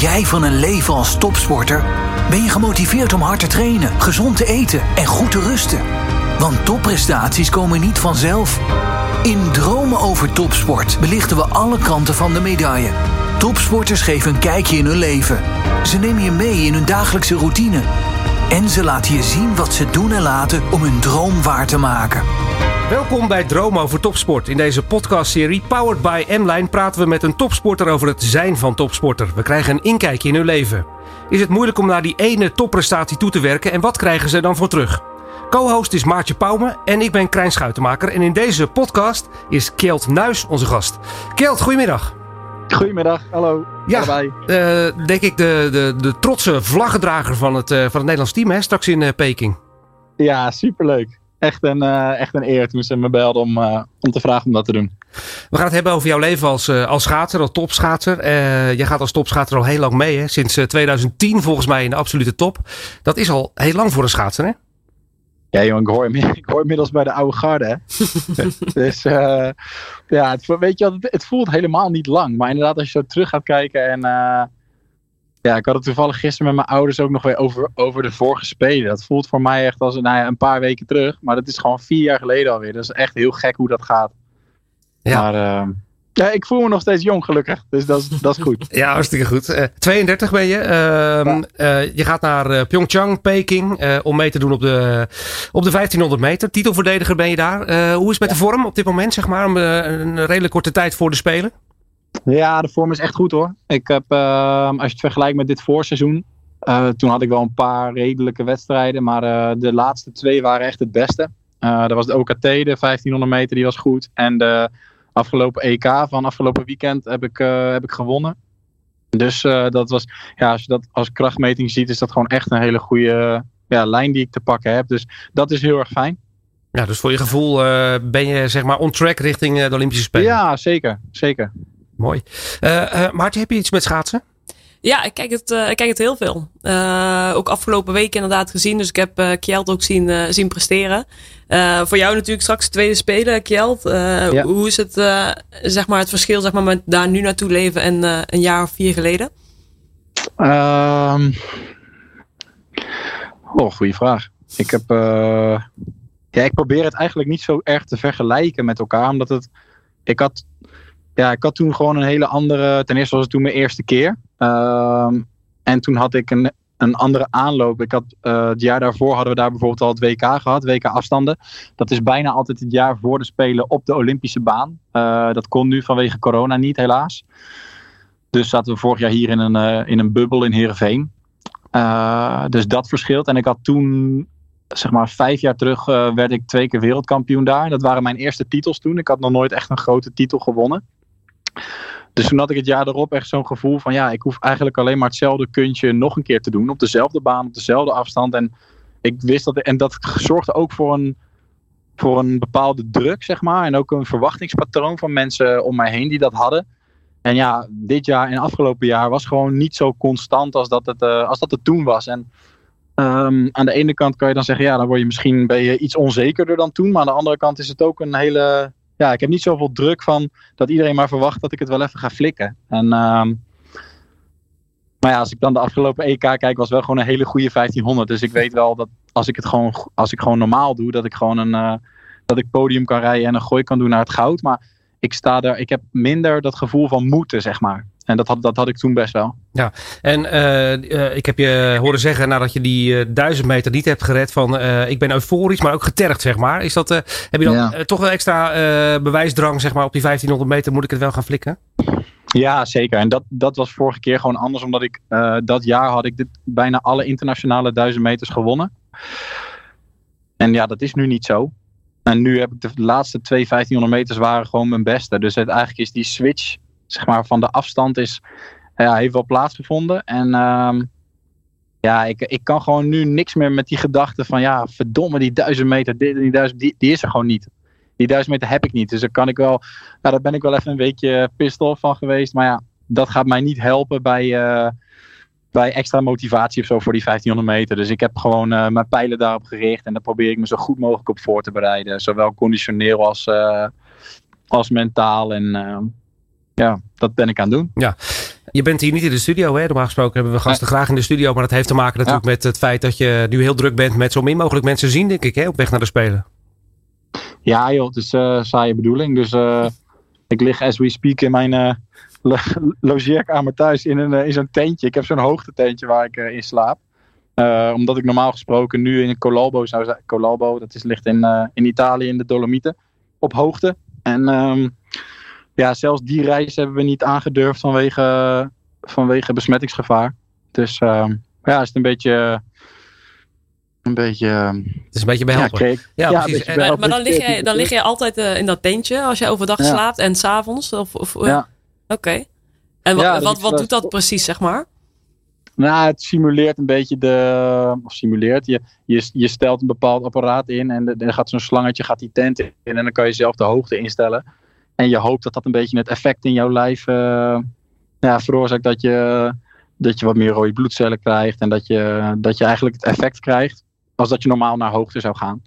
jij van een leven als topsporter? Ben je gemotiveerd om hard te trainen, gezond te eten en goed te rusten? Want topprestaties komen niet vanzelf. In Dromen over Topsport belichten we alle kanten van de medaille. Topsporters geven een kijkje in hun leven. Ze nemen je mee in hun dagelijkse routine. En ze laten je zien wat ze doen en laten om hun droom waar te maken. Welkom bij Dromen over Topsport. In deze podcastserie Powered by M-Line praten we met een topsporter over het zijn van topsporter. We krijgen een inkijkje in hun leven. Is het moeilijk om naar die ene topprestatie toe te werken en wat krijgen ze dan voor terug? Co-host is Maartje Pauwme en ik ben Krijn Schuitenmaker. En in deze podcast is Kjeld Nuis onze gast. Kjeld, goedemiddag. Goedemiddag, hallo. Ja, uh, denk ik de, de, de trotse vlaggedrager van het, uh, van het Nederlands team, hè, straks in uh, Peking. Ja, superleuk. Echt een, echt een eer toen ze me belden om, om te vragen om dat te doen. We gaan het hebben over jouw leven als, als schaatser, als topschaatser. jij gaat als topschaatser al heel lang mee, hè? sinds 2010 volgens mij in de absolute top. Dat is al heel lang voor een schaatser, hè? Ja, jongen, ik hoor, ik hoor inmiddels bij de oude garde. Hè? dus uh, ja, het, weet je wat, het, voelt helemaal niet lang. Maar inderdaad, als je zo terug gaat kijken en... Uh, ja, ik had het toevallig gisteren met mijn ouders ook nog weer over, over de vorige spelen. Dat voelt voor mij echt als nou ja, een paar weken terug. Maar dat is gewoon vier jaar geleden alweer. Dat is echt heel gek hoe dat gaat. Ja. Maar uh, ja, ik voel me nog steeds jong, gelukkig. Dus dat is, dat is goed. ja, hartstikke goed. Uh, 32 ben je. Uh, uh, je gaat naar uh, Pyeongchang, Peking, om mee te doen op de, op de 1500 meter. Titelverdediger ben je daar. hoe is het met de vorm op dit moment, zeg maar? een redelijk korte tijd voor de Spelen? Ja, de vorm is echt goed hoor. Ik heb, ehm, als je het vergelijkt met dit voorseizoen, toen had ik wel een paar redelijke wedstrijden. Maar de laatste twee waren echt het beste. dat was de OKT, de 1500 meter, die was goed. En de afgelopen EK van afgelopen weekend heb ik, uh, heb ik gewonnen. Dus uh, dat was, ja, als je dat als krachtmeting ziet, is dat gewoon echt een hele goede ja, lijn die ik te pakken heb. Dus dat is heel erg fijn. Ja, dus voor je gevoel uh, ben je zeg maar on track richting de Olympische Spelen? Ja, zeker. zeker. Mooi. Maarten, heb je iets met schaatsen? Ja, ik kijk het, uh, ik kijk het heel veel. Uh, ook afgelopen week inderdaad gezien. Dus ik heb uh, Kjeld ook zien, zien presteren. voor jou natuurlijk straks tweede spelen, Kjeld. Ja. Hoe is het, zeg maar, het verschil zeg maar, met daar nu naartoe leven en een jaar of vier geleden? Um, oh, goede vraag. Ik heb... ja, ik probeer het eigenlijk niet zo erg te vergelijken met elkaar. Omdat het... Ik had ja, ik had toen gewoon een hele andere. Ten eerste was het toen mijn eerste keer. Um, en toen had ik een, een andere aanloop. Ik had, uh, het jaar daarvoor hadden we daar bijvoorbeeld al het WK gehad, WK afstanden. Dat is bijna altijd het jaar voor de Spelen op de Olympische baan. Uh, dat kon nu vanwege corona niet, helaas. Dus zaten we vorig jaar hier in een, uh, in een bubbel in Heerenveen. dus dat verschilt. En ik had toen, zeg maar vijf jaar terug, werd ik twee keer wereldkampioen daar. Dat waren mijn eerste titels toen. Ik had nog nooit echt een grote titel gewonnen. Dus toen had ik het jaar erop echt zo'n gevoel van ja, ik hoef eigenlijk alleen maar hetzelfde kuntje nog een keer te doen. Op dezelfde baan, op dezelfde afstand. En ik wist dat, en dat zorgde ook voor een, voor een bepaalde druk, zeg maar. En ook een verwachtingspatroon van mensen om mij heen die dat hadden. En ja, dit jaar en afgelopen jaar was gewoon niet zo constant als dat het, uh, als dat het toen was. En um, aan de ene kant kan je dan zeggen, ja, dan word je misschien ben je iets onzekerder dan toen. Maar aan de andere kant is het ook een hele ja, ik heb niet zoveel druk van dat iedereen maar verwacht dat ik het wel even ga flikken. En, uh, maar ja, als ik dan de afgelopen EK kijk, was wel gewoon een hele goede 1500. Dus ik weet wel dat als ik het gewoon, als ik gewoon normaal doe, dat ik gewoon een uh, dat ik podium kan rijden en een gooi kan doen naar het goud. Maar ik sta er, ik heb minder dat gevoel van moeten, zeg maar. En dat had, dat had ik toen best wel. Ja, en uh, ik heb je horen zeggen nadat je die uh, duizend meter niet hebt gered van ik ben euforisch, maar ook getergd, zeg maar. Is dat, heb je dan toch wel extra bewijsdrang, zeg maar, op die 1500 meter moet ik het wel gaan flikken? Ja, zeker. En dat, dat was vorige keer gewoon anders, omdat ik dat jaar had ik dit, bijna alle internationale duizend meters gewonnen. En ja, dat is nu niet zo. En nu heb ik de laatste twee 1500 meters waren gewoon mijn beste. Dus het, eigenlijk is die switch zeg maar, van de afstand is, ja, heeft wel plaatsgevonden. En um, ja, ik, ik kan gewoon nu niks meer met die gedachte van ja, verdomme, die duizend meter, dit die duizend, die, die is er gewoon niet. Die duizend meter heb ik niet. Dus dan kan ik wel, nou, daar ben ik wel even een weekje pistol van geweest. Maar ja, dat gaat mij niet helpen bij, uh, bij extra motivatie of zo voor die 1500 meter. Dus ik heb gewoon uh, mijn pijlen daarop gericht. En daar probeer ik me zo goed mogelijk op voor te bereiden. Zowel conditioneel als, als mentaal. En ja, dat ben ik aan het doen. Ja. Je bent hier niet in de studio, hè? Normaal gesproken hebben we gasten graag in de studio. Maar dat heeft te maken natuurlijk met het feit dat je nu heel druk bent met zo min mogelijk mensen zien, denk ik, hè? op weg naar de Spelen. Ja joh, het is uh, saaie bedoeling. Dus uh, ik lig as we speak in mijn uh, logeerkamer thuis in, een, in zo'n tentje. Ik heb zo'n hoogtetentje waar ik in slaap. omdat ik normaal gesproken nu in Colalbo zou zijn. Colalbo, dat is, ligt in, in Italië in de Dolomieten. Op hoogte. En um, ja, zelfs die reis hebben we niet aangedurfd vanwege, vanwege besmettingsgevaar. Dus uh, ja, is het een beetje. Een beetje. Het is een beetje behelpen. Ja, ja, ja precies. Maar, maar, dan lig jij, dan lig jij altijd uh, in dat tentje als je overdag ja. slaapt en s'avonds? Of, of, ja. Oké. Okay. En wat, wat, wat doet dat precies, zeg maar? Nou, het simuleert een beetje de. Of simuleert. Je, je, je stelt een bepaald apparaat in en dan gaat zo'n slangetje gaat die tent in. En dan kan je zelf de hoogte instellen. En je hoopt dat dat een beetje het effect in jouw lijf uh, ja, veroorzaakt dat je, dat je wat meer rode bloedcellen krijgt. En dat je, dat je eigenlijk het effect krijgt als dat je normaal naar hoogte zou gaan.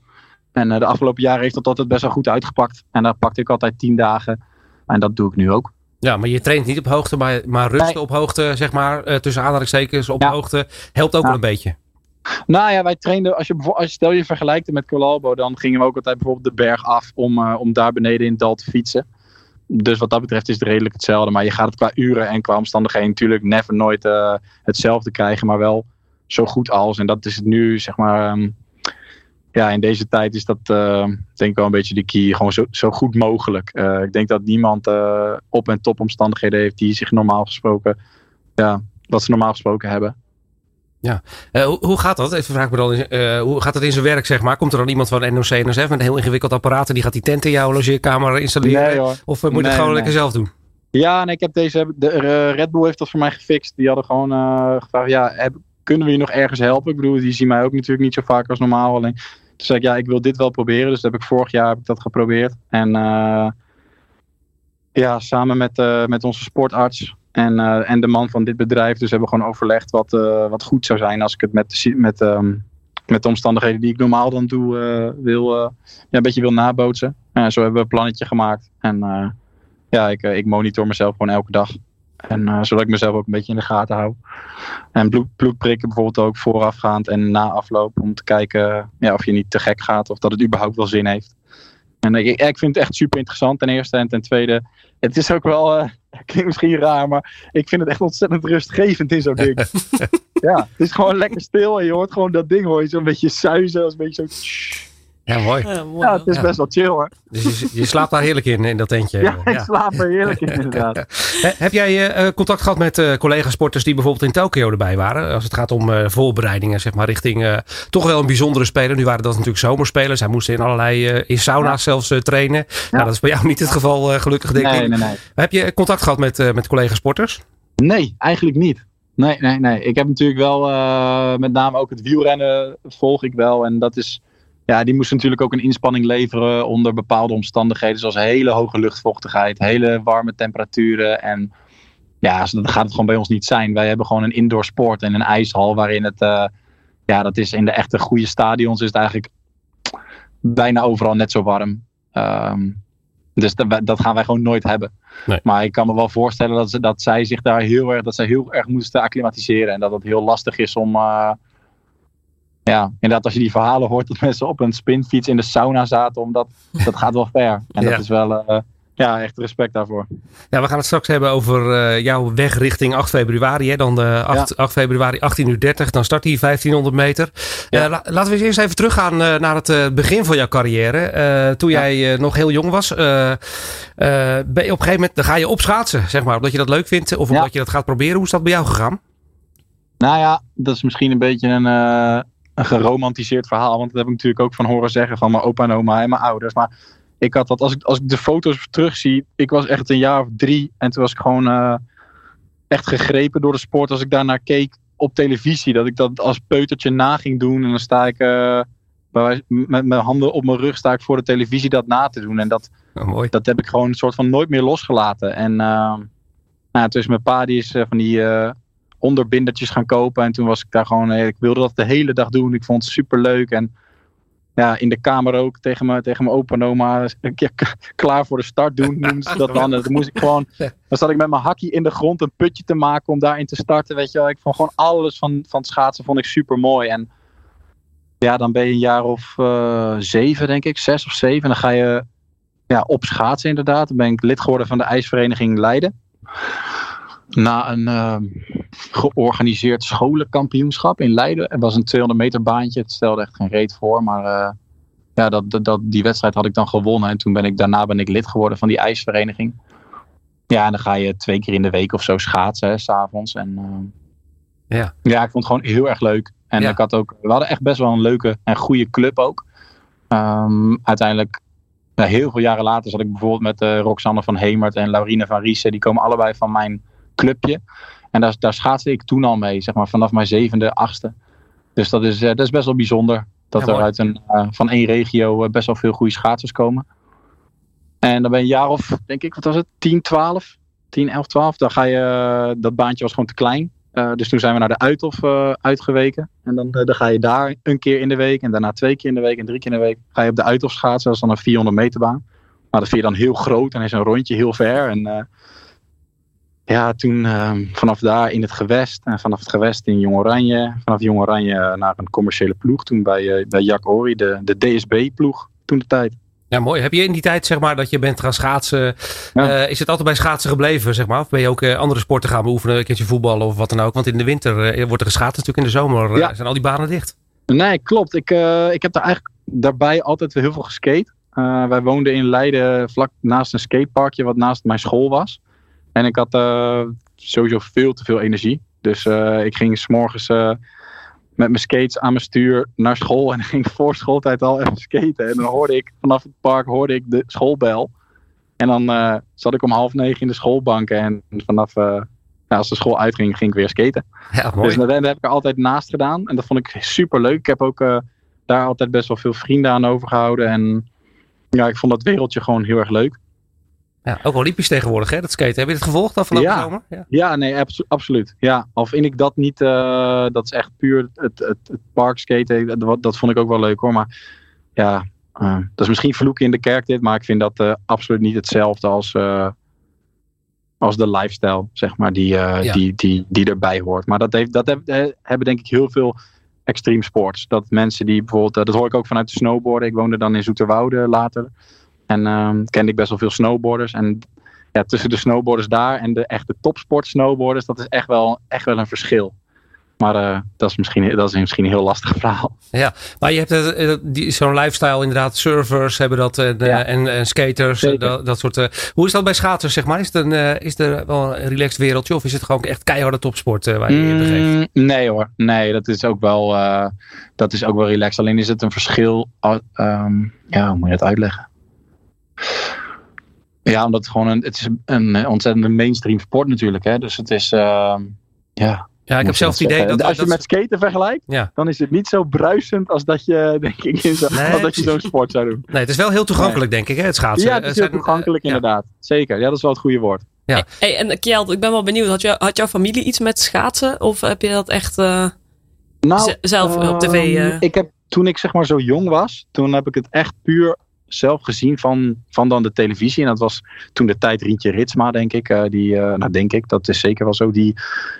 En uh, de afgelopen jaren heeft dat altijd best wel goed uitgepakt. En daar pakte ik altijd tien dagen. En dat doe ik nu ook. Ja, maar je traint niet op hoogte, maar, maar rusten nee. op hoogte, zeg maar, uh, tussen aanhalingstekens op ja. hoogte, helpt ook ja. wel een beetje. Nou ja, wij trainden, als je, als je stel je vergelijkt met Colalbo, dan gingen we ook altijd bijvoorbeeld de berg af om, uh, om daar beneden in het dal te fietsen dus wat dat betreft is het redelijk hetzelfde. Maar je gaat het qua uren en qua omstandigheden natuurlijk never nooit uh, hetzelfde krijgen. Maar wel zo goed als. En dat is het nu, zeg maar. Um, ja, in deze tijd is dat uh, denk ik wel een beetje de key. Gewoon zo, zo goed mogelijk. Uh, ik denk dat niemand op- en top omstandigheden heeft die zich normaal gesproken. Ja, wat ze normaal gesproken hebben. Ja, uh, hoe, hoe, gaat dat? Even vraag me dan, uh, hoe gaat het in zijn werk, zeg maar? Komt er dan iemand van NOC NSF met een heel ingewikkeld apparaat en die gaat die tent in jouw logeerkamer installeren? Nee, hoor. Of uh, moet je nee, het gewoon nee. lekker zelf doen? Ja, nee, ik heb deze, de, Red Bull heeft dat voor mij gefixt. Die hadden gewoon gevraagd, ja, heb, kunnen we je nog ergens helpen? Ik bedoel, die zien mij ook natuurlijk niet zo vaak als normaal. Alleen, toen zei ik, ja, ik wil dit wel proberen. Dus dat heb ik vorig jaar heb ik dat geprobeerd. En ja, samen met, met onze sportarts en, uh, en de man van dit bedrijf. Dus hebben gewoon overlegd wat, uh, wat goed zou zijn als ik het met met, um, met de omstandigheden die ik normaal dan doe uh, wil, ja, een beetje wil nabootsen. En zo hebben we een plannetje gemaakt. En ja, ik, ik monitor mezelf gewoon elke dag. En zodat ik mezelf ook een beetje in de gaten hou. En bloed, bloedprikken bijvoorbeeld ook voorafgaand en na afloop. Om te kijken ja, of je niet te gek gaat of dat het überhaupt wel zin heeft. En ik, ik vind het echt super interessant ten eerste. En ten tweede, het is ook wel, klinkt misschien raar, maar ik vind het echt ontzettend rustgevend in zo'n ding. ja, het is gewoon lekker stil en je hoort gewoon dat ding, hoor je zo'n beetje suizen, als een beetje zo... Ja, mooi. Ja, mooi. Ja, het is best wel chill hoor. Dus je, je, slaapt daar heerlijk in, in dat tentje. Ja, ik slaap er heerlijk in inderdaad. Heb jij uh, contact gehad met uh, collega-sporters die bijvoorbeeld in Tokio erbij waren? Als het gaat om uh, voorbereidingen, zeg maar, richting toch wel een bijzondere speler. Nu waren dat natuurlijk zomerspelers. Zij moesten in allerlei, in sauna's ja. zelfs trainen. Ja. Nou, dat is bij jou niet het geval, gelukkig denk nee, ik. Nee, nee. Heb je contact gehad met, met collega-sporters? Nee, eigenlijk niet. Nee, nee, nee. Ik heb natuurlijk wel met name ook het wielrennen volg ik wel. En dat is ja, die moest natuurlijk ook een inspanning leveren onder bepaalde omstandigheden, zoals hele hoge luchtvochtigheid, hele warme temperaturen. En ja, dat gaat het gewoon bij ons niet zijn. Wij hebben gewoon een indoor sport en een ijshal waarin het, uh, ja, dat is in de echte goede stadions is het eigenlijk bijna overal net zo warm. Um, dus dat, dat, gaan wij gewoon nooit hebben. Nee. Maar ik kan me wel voorstellen dat, ze, dat zij zich daar heel erg, dat zij heel erg moesten acclimatiseren en dat het heel lastig is om. Uh, ja, inderdaad, als je die verhalen hoort dat mensen op een spinfiets in de sauna zaten, omdat dat gaat wel ver. En Ja. dat is wel, uh, ja, echt respect daarvoor. Ja, we gaan het straks hebben over uh, jouw weg richting 8 februari. Hè? Dan uh, 8, ja. 8, februari 18.30 uur. Dan start die 1500 meter. Ja. La laten we eens eerst even teruggaan naar het begin van jouw carrière. toen jij nog heel jong was. ben je op een gegeven moment dan ga je opschaatsen, zeg maar. Omdat je dat leuk vindt of omdat je dat gaat proberen. Hoe is dat bij jou gegaan? Nou ja, dat is misschien een beetje een een geromantiseerd verhaal. Want dat heb ik natuurlijk ook van horen zeggen van mijn opa en oma en mijn ouders. Maar ik had dat, als ik, als ik de foto's terugzie, ik was echt een jaar of drie. En toen was ik gewoon uh, echt gegrepen door de sport. Als ik daarnaar keek op televisie, dat ik dat als peutertje na ging doen. En dan sta ik uh, met mijn handen op mijn rug sta ik voor de televisie dat na te doen. En dat, oh, mooi. dat heb ik gewoon een soort van nooit meer losgelaten. En uh, nou, dus mijn pa die is van die onderbindertjes gaan kopen. En toen was ik daar gewoon, ik wilde dat de hele dag doen. Ik vond het super leuk. En ja, in de kamer ook tegen mijn, tegen mijn opa en oma ja, klaar voor de start doen, noemden ze dat dan. Dan moest ik gewoon, dan zat ik met mijn hakkie in de grond een putje te maken om daarin te starten, weet je wel. Ik vond gewoon alles van, van het schaatsen vond ik super mooi. En ja, dan ben je een jaar of uh, zeven, denk ik, zes of zeven. En dan ga je ja, op schaatsen inderdaad. Dan ben ik lid geworden van de ijsvereniging Leiden. Na een uh, georganiseerd scholenkampioenschap in Leiden. Het was een 200 meter baantje. Het stelde echt geen reet voor. Maar uh, ja, dat, dat, die wedstrijd had ik dan gewonnen. En toen ben ik, daarna ben ik lid geworden van die ijsvereniging. Ja, en dan ga je twee keer in de week of zo schaatsen, s'avonds. En uh, ja. ja, ik vond het gewoon heel erg leuk. En ja. ik had ook, we hadden echt best wel een leuke en goede club ook. Um, uiteindelijk, nou, heel veel jaren later zat ik bijvoorbeeld met uh, Roxanne van Hemert en Laurine van Riesen. Die komen allebei van mijn clubje. En daar, daar schaatste ik toen al mee, zeg maar vanaf mijn zevende, achtste. Dus dat is, uh, dat is best wel bijzonder. Dat ja, er uit een, uh, van één regio best wel veel goede schaatsers komen. En dan ben je een jaar of, denk ik, wat was het, 10, 12? 10, 11, 12. Dan ga je, dat baantje was gewoon te klein. Uh, dus toen zijn we naar de Uithof uh, uitgeweken. En dan, uh, dan ga je daar een keer in de week. En daarna twee keer in de week en drie keer in de week. Ga je op de Uithof schaatsen. Dat is dan een 400 meter baan. Maar dat vind je dan heel groot. En is een rondje heel ver. En ja, toen ehm, vanaf daar in het gewest. En vanaf het gewest in Jong Oranje. Vanaf Jong Oranje naar een commerciële ploeg. Toen bij, bij Jack de, de DSB ploeg. Toen de tijd. Ja, mooi. Heb je in die tijd, zeg maar, dat je bent gaan schaatsen, ja. uh, is het altijd bij schaatsen gebleven, zeg maar? Of ben je ook uh, andere sporten gaan beoefenen, een keertje voetballen of wat dan ook? Want in de winter wordt er geschaatst natuurlijk, in de zomer ja. zijn al die banen dicht. Nee, klopt. Ik, ik heb daar eigenlijk daarbij altijd heel veel geskate. wij woonden in Leiden vlak naast een skateparkje wat naast mijn school was. En ik had sowieso veel te veel energie. Dus ik ging s'morgens met mijn skates aan mijn stuur naar school. En ging voor schooltijd al even skaten. En dan hoorde ik vanaf het park hoorde ik de schoolbel. En dan uh, zat ik om half negen in de schoolbanken. En vanaf, uh, nou, als de school uitging, ging ik weer skaten. Ja, mooi. Dus dat, dat heb ik er altijd naast gedaan. En dat vond ik super leuk. Ik heb ook uh, daar altijd best wel veel vrienden aan overgehouden. En ja, ik vond dat wereldje gewoon heel erg leuk. Ja, ook Olympisch tegenwoordig, hè, dat skaten. Heb je het gevolgd afgelopen ja. zomer? Ja, ja nee, abso absoluut. Ja, al vind ik dat niet, uh, dat is echt puur het, het, het parkskaten. Dat, dat vond ik ook wel leuk hoor. Maar ja, uh, dat is misschien vloeken in de kerk dit, maar ik vind dat uh, absoluut niet hetzelfde als, als de lifestyle, zeg maar, die, ja. die, die, die erbij hoort. Maar dat, heeft, dat heb, hebben denk ik heel veel extreme sports. Dat mensen die bijvoorbeeld, dat hoor ik ook vanuit de snowboarden. Ik woonde dan in Zoeterwoude later. En um, kende ik best wel veel snowboarders. En ja, tussen de snowboarders daar en de echte topsport snowboarders, dat is echt wel, echt wel een verschil. Maar uh, dat, is misschien, dat is misschien een heel lastig verhaal. Ja, maar je hebt uh, zo'n lifestyle inderdaad. Surfers hebben dat en, ja. en, en, skaters. Dat, dat soort. Hoe is dat bij schaters, zeg maar? Is het, een, is er wel een relaxed wereldje? Of is het gewoon echt keiharde topsport waar je je begeeft? Mm, nee hoor. Nee, dat is ook wel, dat is ook wel relaxed. Alleen is het een verschil. Um, ja, hoe moet je dat uitleggen? Ja, omdat het gewoon een, het is een ontzettende mainstream sport natuurlijk. Hè? Dus het is, uh, ja... Ja, ik heb zelf het idee dat... Als je dat... met skaten vergelijkt, ja. dan is het niet zo bruisend als dat je, denk ik, in zo, nee, als dat je zo'n sport zou doen. Nee, het is wel heel toegankelijk, nee. denk ik, hè, het schaatsen. Ja, het is heel toegankelijk, uh, inderdaad. Ja. Zeker, ja, dat is wel het goede woord. Ja. Hey, en Kjeld, ik ben wel benieuwd, had, jou, had jouw familie iets met schaatsen? Of heb je dat echt uh, nou, zelf op tv... Uh... Ik heb, toen ik zeg maar zo jong was, toen heb ik het echt puur zelf gezien van, van dan de televisie. En dat was toen de tijd Rientje Ritsma, denk ik. Uh, die, uh, nou, denk ik, dat is zeker wel zo. Die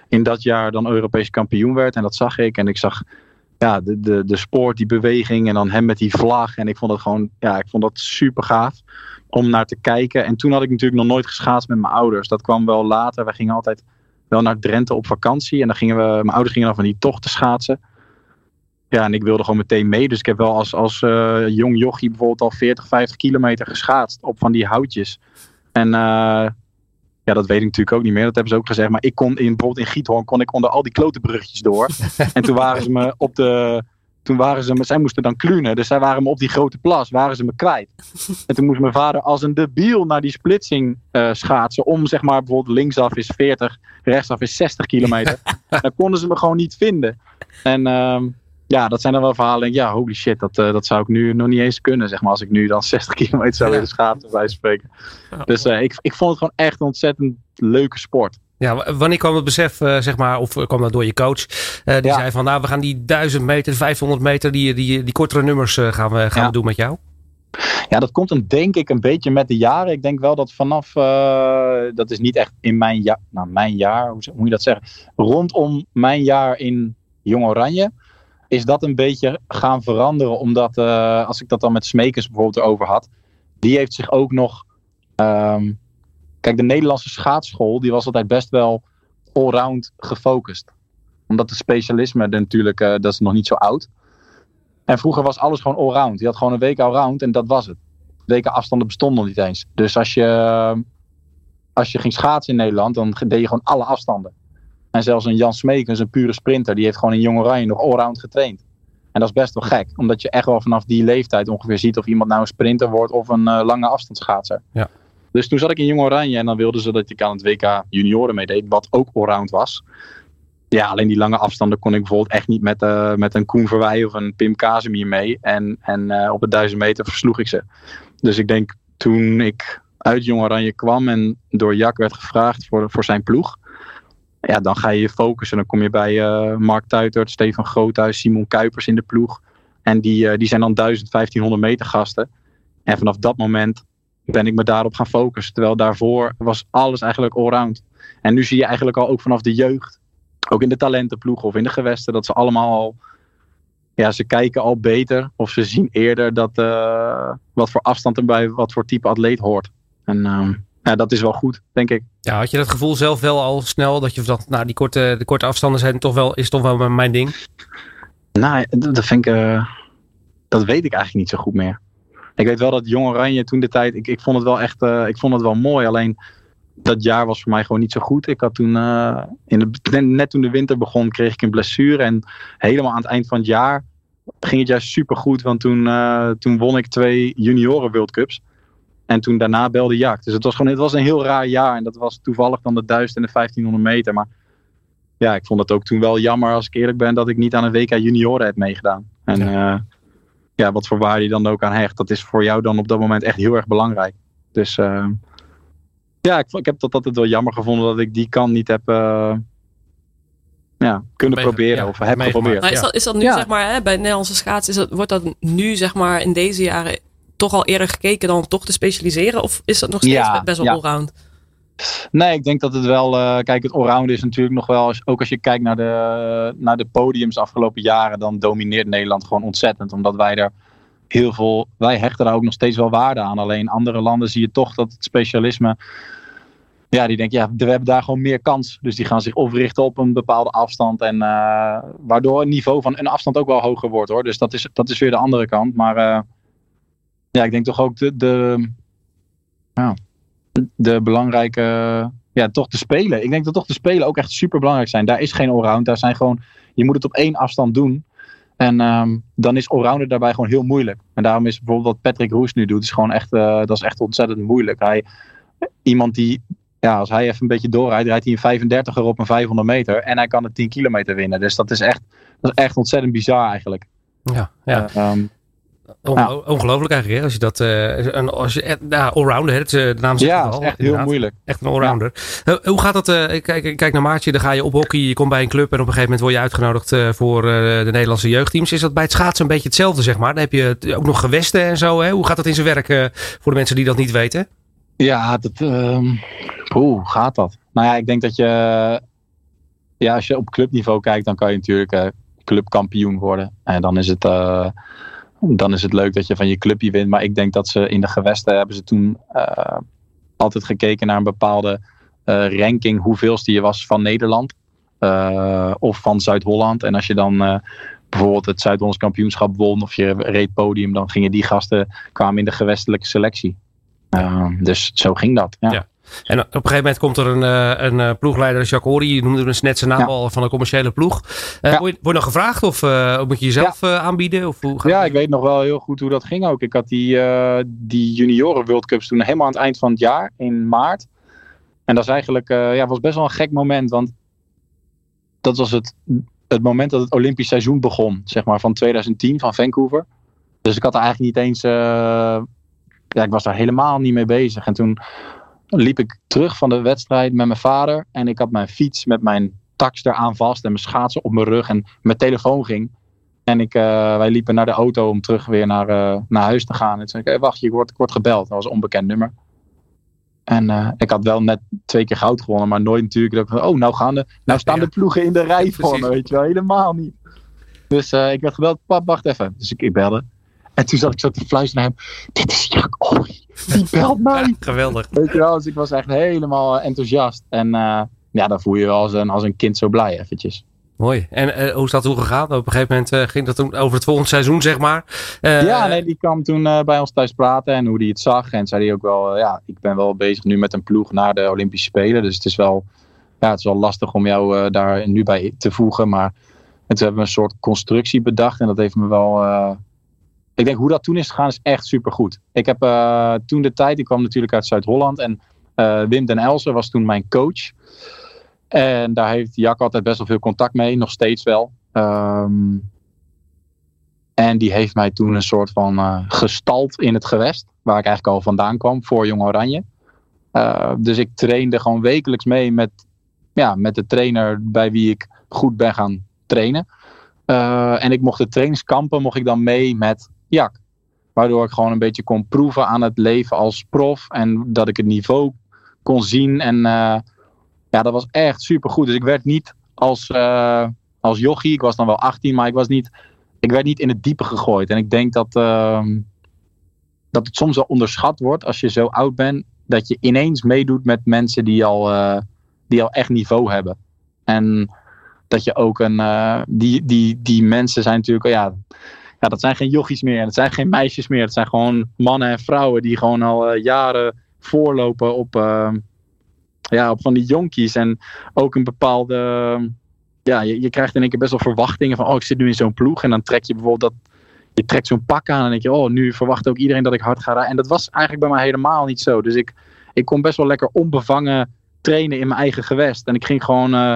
in dat jaar dan Europees kampioen werd. En dat zag ik. En ik zag ja, de, de, de sport, die beweging. En dan hem met die vlag. En ik vond het gewoon, ja, ik vond dat super gaaf om naar te kijken. En toen had ik natuurlijk nog nooit geschaatst met mijn ouders. Dat kwam wel later. We gingen altijd wel naar Drenthe op vakantie. En dan gingen we, mijn ouders gingen dan van die tochten schaatsen. Ja, en ik wilde gewoon meteen mee. Dus ik heb wel als, als uh, jong jochie bijvoorbeeld al 40, 50 kilometer geschaatst op van die houtjes. En uh, ja, dat weet ik natuurlijk ook niet meer. Dat hebben ze ook gezegd. Maar ik kon in, bijvoorbeeld in Giethoorn kon ik onder al die klote bruggetjes door. en toen waren ze me op de... Toen waren ze me, zij moesten dan klunen, dus zij waren me op die grote plas, waren ze me kwijt. En toen moest mijn vader als een debiel naar die splitsing uh, schaatsen. Om zeg maar bijvoorbeeld linksaf is 40, rechtsaf is 60 kilometer. dan konden ze me gewoon niet vinden. En uh, ja, dat zijn dan wel verhalen. Ja, holy shit, dat, uh, dat zou ik nu nog niet eens kunnen. Zeg maar, als ik nu dan 60 kilometer zou willen schaatsen, bij spreken. Ja, dus uh, ik, ik vond het gewoon echt een ontzettend leuke sport. Ja, wanneer kwam het besef, zeg maar, of kwam dat door je coach? die zei van, nou, we gaan die 1000 meter, 500 meter, die, die, die kortere nummers gaan, we, gaan we doen met jou? Ja, dat komt dan denk ik een beetje met de jaren. Ik denk wel dat vanaf, uh, dat is niet echt in mijn jaar, nou mijn jaar, hoe moet je dat zeggen? Rondom mijn jaar in Jong Oranje is dat een beetje gaan veranderen. Omdat, uh, als ik dat dan met Smekers bijvoorbeeld over had, die heeft zich ook nog, um, kijk de Nederlandse schaatsschool, die was altijd best wel allround gefocust. Omdat de specialisme natuurlijk, uh, dat is nog niet zo oud. En vroeger was alles gewoon allround. Je had gewoon een week allround en dat was het. Weken afstanden bestonden nog niet eens. Dus als je, als je ging schaatsen in Nederland, dan deed je gewoon alle afstanden. En zelfs een Jan Smeekens, een pure sprinter, die heeft gewoon in Jong Oranje nog allround getraind. En dat is best wel gek, omdat je echt wel vanaf die leeftijd ongeveer ziet of iemand nou een sprinter wordt of een uh, lange afstandsschaatser. Ja. Dus toen zat ik in Jong Oranje en dan wilden ze dat ik aan het WK junioren meedeed, wat ook allround was ja, alleen die lange afstanden kon ik bijvoorbeeld echt niet met, uh, met een Koen Verwij of een Pim Kazemier mee. En, en uh, op het duizend meter versloeg ik ze. Dus ik denk toen ik uit Jong Oranje kwam en door Jack werd gevraagd voor, voor zijn ploeg. Ja, dan ga je je focussen. Dan kom je bij uh, Mark Tuitert, Stefan Groothuis, Simon Kuipers in de ploeg. En die, die zijn dan 1000, 1500 meter gasten. En vanaf dat moment ben ik me daarop gaan focussen. Terwijl daarvoor was alles eigenlijk allround. En nu zie je eigenlijk al ook vanaf de jeugd ook in de talentenploeg of in de gewesten, dat ze allemaal al, ja, ze kijken al beter of ze zien eerder dat, uh, wat voor afstand er bij wat voor type atleet hoort. En uh, ja, dat is wel goed, denk ik. Ja, had je dat gevoel zelf wel al snel dat je dat, nou, die korte, de korte afstanden zijn toch wel, is toch wel mijn ding? Nou, dat vind ik, uh, dat weet ik eigenlijk niet zo goed meer. Ik weet wel dat Jong Oranje toen de tijd, ik, ik vond het wel echt, ik vond het wel mooi. Alleen dat jaar was voor mij gewoon niet zo goed. Ik had toen, uh, in de, net toen de winter begon, kreeg ik een blessure. En helemaal aan het eind van het jaar ging het juist super goed. Want toen, toen won ik twee junioren World Cups. En toen daarna belde Jaak. Dus het was gewoon het was een heel raar jaar. En dat was toevallig dan de 1000 en de 1500 meter. Maar ja, ik vond het ook toen wel jammer, als ik eerlijk ben, dat ik niet aan een WK junioren heb meegedaan. En ja. Uh, ja, wat voor waarde je dan ook aan hecht, dat is voor jou dan op dat moment echt heel erg belangrijk. Dus ja, ik, ik heb dat altijd wel jammer gevonden dat ik die kant niet heb uh, ja, kunnen proberen. Ja, of heb geprobeerd. Maar is, dat, is dat nu zeg maar hè, bij Nederlandse schaats, is dat, wordt dat nu zeg maar in deze jaren toch al eerder gekeken dan toch te specialiseren? Of is dat nog steeds best wel allround? Nee, ik denk dat het wel. Uh, kijk, het allround is natuurlijk nog wel. Ook als je kijkt naar de, naar de podiums afgelopen jaren, dan domineert Nederland gewoon ontzettend. Omdat wij er heel veel. Wij hechten daar ook nog steeds wel waarde aan. Alleen andere landen zie je toch dat het specialisme. Ja, die denken, ja, we hebben daar gewoon meer kans. Dus die gaan zich of richten op een bepaalde afstand. En uh, waardoor het niveau van een afstand ook wel hoger wordt hoor. Dus dat is, dat is weer de andere kant. Maar uh, ja, ik denk toch ook de, de, ja, de belangrijke. Ja, toch de spelen. Ik denk dat toch de spelen ook echt super belangrijk zijn. Daar is geen allround. Daar zijn gewoon. Je moet het op één afstand doen. En um, dan is allrounder daarbij gewoon heel moeilijk. En daarom is bijvoorbeeld wat Patrick Roes nu doet, is gewoon echt, uh, dat is echt ontzettend moeilijk. Hij, iemand die, ja, als hij even een beetje doorrijdt, rijdt hij een 35 er op een 500 meter. En hij kan het 10 kilometer winnen. Dus dat is echt, dat is echt ontzettend bizar eigenlijk. Ja, ja. Uh, um, ongelooflijk eigenlijk, hè? Als je dat, uh, een, als je, nou, allrounder, het, de naam zegt ja, al. echt heel moeilijk. Echt een allrounder. Ja. hoe gaat dat? Uh, kijk, kijk naar Maartje, dan ga je op hockey, je komt bij een club en op een gegeven moment word je uitgenodigd uh, voor de Nederlandse jeugdteams. Is dat bij het schaatsen een beetje hetzelfde, zeg maar? Dan heb je ook nog gewesten en zo, hè? Hoe gaat dat in zijn werk voor de mensen die dat niet weten? Ja, dat, um, hoe gaat dat? Nou ja, ik denk dat je, ja, als je op clubniveau kijkt, dan kan je natuurlijk clubkampioen worden. En dan is het dan is het leuk dat je van je clubje wint. Maar ik denk dat ze in de gewesten hebben ze toen uh, altijd gekeken naar een bepaalde uh, ranking. Hoeveelste je was van Nederland uh, of van Zuid-Holland. En als je dan bijvoorbeeld het Zuid-Hollands kampioenschap won of je reed podium, dan gingen die gasten kwamen in de gewestelijke selectie. dus zo ging dat. Ja. En op een gegeven moment komt er een, een, een ploegleider, Jacques Horry, je noemde dus net zijn naam ja. al van een commerciële ploeg. Uh, ja. Word je nog gevraagd of uh, moet je jezelf ja. aanbieden? Of hoe ja, ik weet nog wel heel goed hoe dat ging ook. Ik had die, die junioren World Cups toen helemaal aan het eind van het jaar, in maart. En dat is eigenlijk, ja, was best wel een gek moment, want dat was het, het moment dat het Olympisch seizoen begon, zeg maar, van 2010, van Vancouver. Dus ik had er eigenlijk niet eens, ja, ik was daar helemaal niet mee bezig. En toen liep ik terug van de wedstrijd met mijn vader. En ik had mijn fiets met mijn tax eraan vast en mijn schaatsen op mijn rug. En mijn telefoon ging. En ik, uh, wij liepen naar de auto om terug weer naar, uh, naar huis te gaan. En toen zei ik, hey, wacht, je wordt, ik word gebeld. Dat was een onbekend nummer. En uh, ik had wel net twee keer goud gewonnen, maar nooit natuurlijk. Dat, oh, nou, gaan de, nou staan de ploegen in de rij voor me, weet je wel. Helemaal niet. Dus ik werd gebeld, pap, wacht even. Dus ik, ik belde. En toen zat ik zo te fluisteren naar hem. Dit is Jack. Die belt mij. Geweldig. Weet je wel, dus ik was echt helemaal enthousiast. En ja, dan voel je je als een, als een kind zo blij eventjes. Mooi. En uh, hoe is dat toen gegaan? Op een gegeven moment uh, ging dat toen over het volgende seizoen, zeg maar. Uh, ja, nee, die kwam toen bij ons thuis praten en hoe hij het zag. En zei hij ook wel, ja, ik ben wel bezig nu met een ploeg naar de Olympische Spelen. Dus het is wel, ja, het is wel lastig om jou daar nu bij te voegen. Maar toen hebben we een soort constructie bedacht. En dat heeft me wel... ik denk hoe dat toen is gegaan is echt super goed. Ik heb toen de tijd, ik kwam natuurlijk uit Zuid-Holland. En Wim den Elsen was toen mijn coach. En daar heeft Jak altijd best wel veel contact mee, nog steeds wel. Um, en die heeft mij toen een soort van uh, gestald in het gewest, waar ik eigenlijk al vandaan kwam voor Jong Oranje. Uh, dus ik trainde gewoon wekelijks mee met, ja, met de trainer bij wie ik goed ben gaan trainen. Uh, en ik mocht de trainingskampen mocht ik dan mee met Jak. Waardoor ik gewoon een beetje kon proeven aan het leven als prof. En dat ik het niveau kon zien. En ja, dat was echt super goed. Dus ik werd niet als, uh, als jochie, ik was dan wel 18, maar ik, was niet, ik werd niet in het diepe gegooid. En ik denk dat, uh, dat het soms wel onderschat wordt als je zo oud bent, dat je ineens meedoet met mensen die al, uh, die al echt niveau hebben. En dat je ook een, die, die, die mensen zijn natuurlijk, ja, ja, dat zijn geen jochies meer, dat zijn geen meisjes meer, dat zijn gewoon mannen en vrouwen die gewoon al jaren voorlopen op ja, op van die jonkies. En ook een bepaalde. Ja, je, je krijgt in één keer best wel verwachtingen van. Oh, ik zit nu in zo'n ploeg. En dan trek je bijvoorbeeld dat. Je trekt zo'n pak aan en denk je, oh, nu verwacht ook iedereen dat ik hard ga rijden. En dat was eigenlijk bij mij helemaal niet zo. Dus ik, ik kon best wel lekker onbevangen trainen in mijn eigen gewest. En ik ging gewoon uh,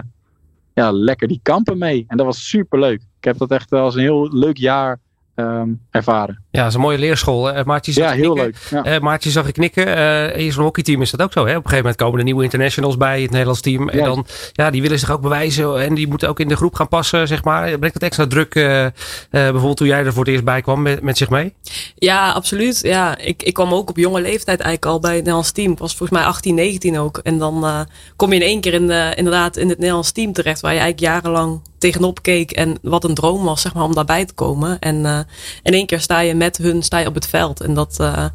ja, lekker die kampen mee. En dat was super leuk. Ik heb dat echt als een heel leuk jaar um, ervaren. Ja, dat is een mooie leerschool. Uh, Maartje zag ja, heel leuk. Ja. Uh, Maartje zag ik knikken. Uh, in zo'n hockeyteam is dat ook zo. Hè? Op een gegeven moment komen er nieuwe internationals bij het Nederlands team. En dan, ja, die willen zich ook bewijzen. En die moeten ook in de groep gaan passen, zeg maar. Brengt dat extra druk, bijvoorbeeld toen jij er voor het eerst bij kwam, met, met zich mee? Ja, absoluut. Ja, ik, ik kwam ook op jonge leeftijd eigenlijk al bij het Nederlands team. Ik was volgens mij 18, 19 ook. En dan kom je in één keer in de, inderdaad in het Nederlands team terecht. Waar je eigenlijk jarenlang tegenop keek. En wat een droom was, zeg maar, om daarbij te komen. En uh, in één keer sta je met hun sta je op het veld. En dat, uh,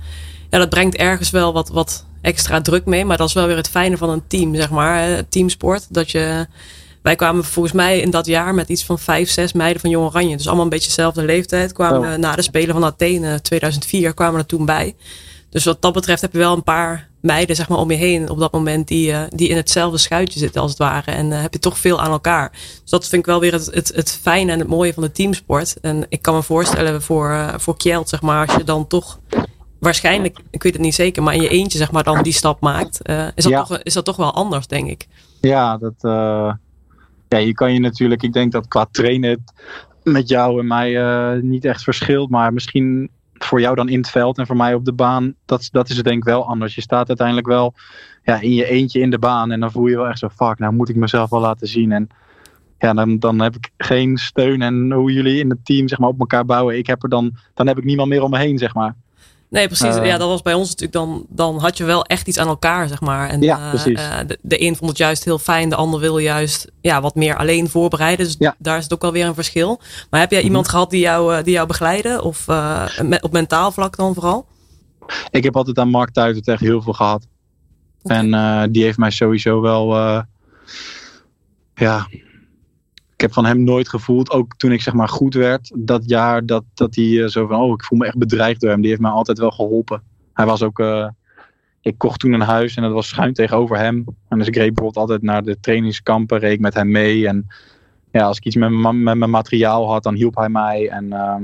ja, dat brengt ergens wel wat, wat extra druk mee. Maar dat is wel weer het fijne van een team, zeg maar. Teamsport. Dat je. Wij kwamen volgens mij in dat jaar met iets van vijf, zes meiden van Jong Oranje. Dus allemaal een beetje dezelfde leeftijd. Kwamen oh. na de Spelen van Athene 2004 kwamen er toen bij. Dus wat dat betreft heb je wel een paar meiden zeg maar, om je heen op dat moment die, uh, die in hetzelfde schuitje zitten als het ware. En uh, heb je toch veel aan elkaar. Dus dat vind ik wel weer het, het, het fijne en het mooie van de teamsport. En ik kan me voorstellen voor, uh, voor Kjeld, zeg maar, als je dan toch waarschijnlijk, ik weet het niet zeker, maar in je eentje zeg maar dan die stap maakt. is, dat ja. toch, is dat toch wel anders, denk ik. Ja, dat, ja, je kan je natuurlijk, ik denk dat qua trainen met jou en mij niet echt verschilt. Maar misschien voor jou dan in het veld en voor mij op de baan, dat, dat is het denk ik wel anders. Je staat uiteindelijk wel ja, in je eentje in de baan en dan voel je wel echt zo, fuck, nou moet ik mezelf wel laten zien. En ja, dan, dan heb ik geen steun en hoe jullie in het team zeg maar, op elkaar bouwen. Ik heb er dan, dan heb ik niemand meer om me heen, zeg maar. Nee, precies. Uh, ja, dat was bij ons natuurlijk dan. Dan had je wel echt iets aan elkaar, zeg maar. En, ja, precies. Uh, de, de een vond het juist heel fijn, de ander wil juist ja, wat meer alleen voorbereiden. Dus ja. daar is het ook wel weer een verschil. Maar heb jij mm -hmm. iemand gehad die jou, die jou begeleidde? Of uh, op mentaal vlak dan vooral? Ik heb altijd aan Mark Tuitert echt heel veel gehad. Okay. En die heeft mij sowieso wel. ja, heb van hem nooit gevoeld, ook toen ik zeg maar goed werd, dat jaar dat, dat hij uh, zo van, oh ik voel me echt bedreigd door hem. Die heeft mij altijd wel geholpen. Hij was ook, uh, ik kocht toen een huis en dat was schuin tegenover hem. En dus ik reed bijvoorbeeld altijd naar de trainingskampen, reed ik met hem mee. En ja, als ik iets met, mijn, met mijn materiaal had, dan hielp hij mij. En uh,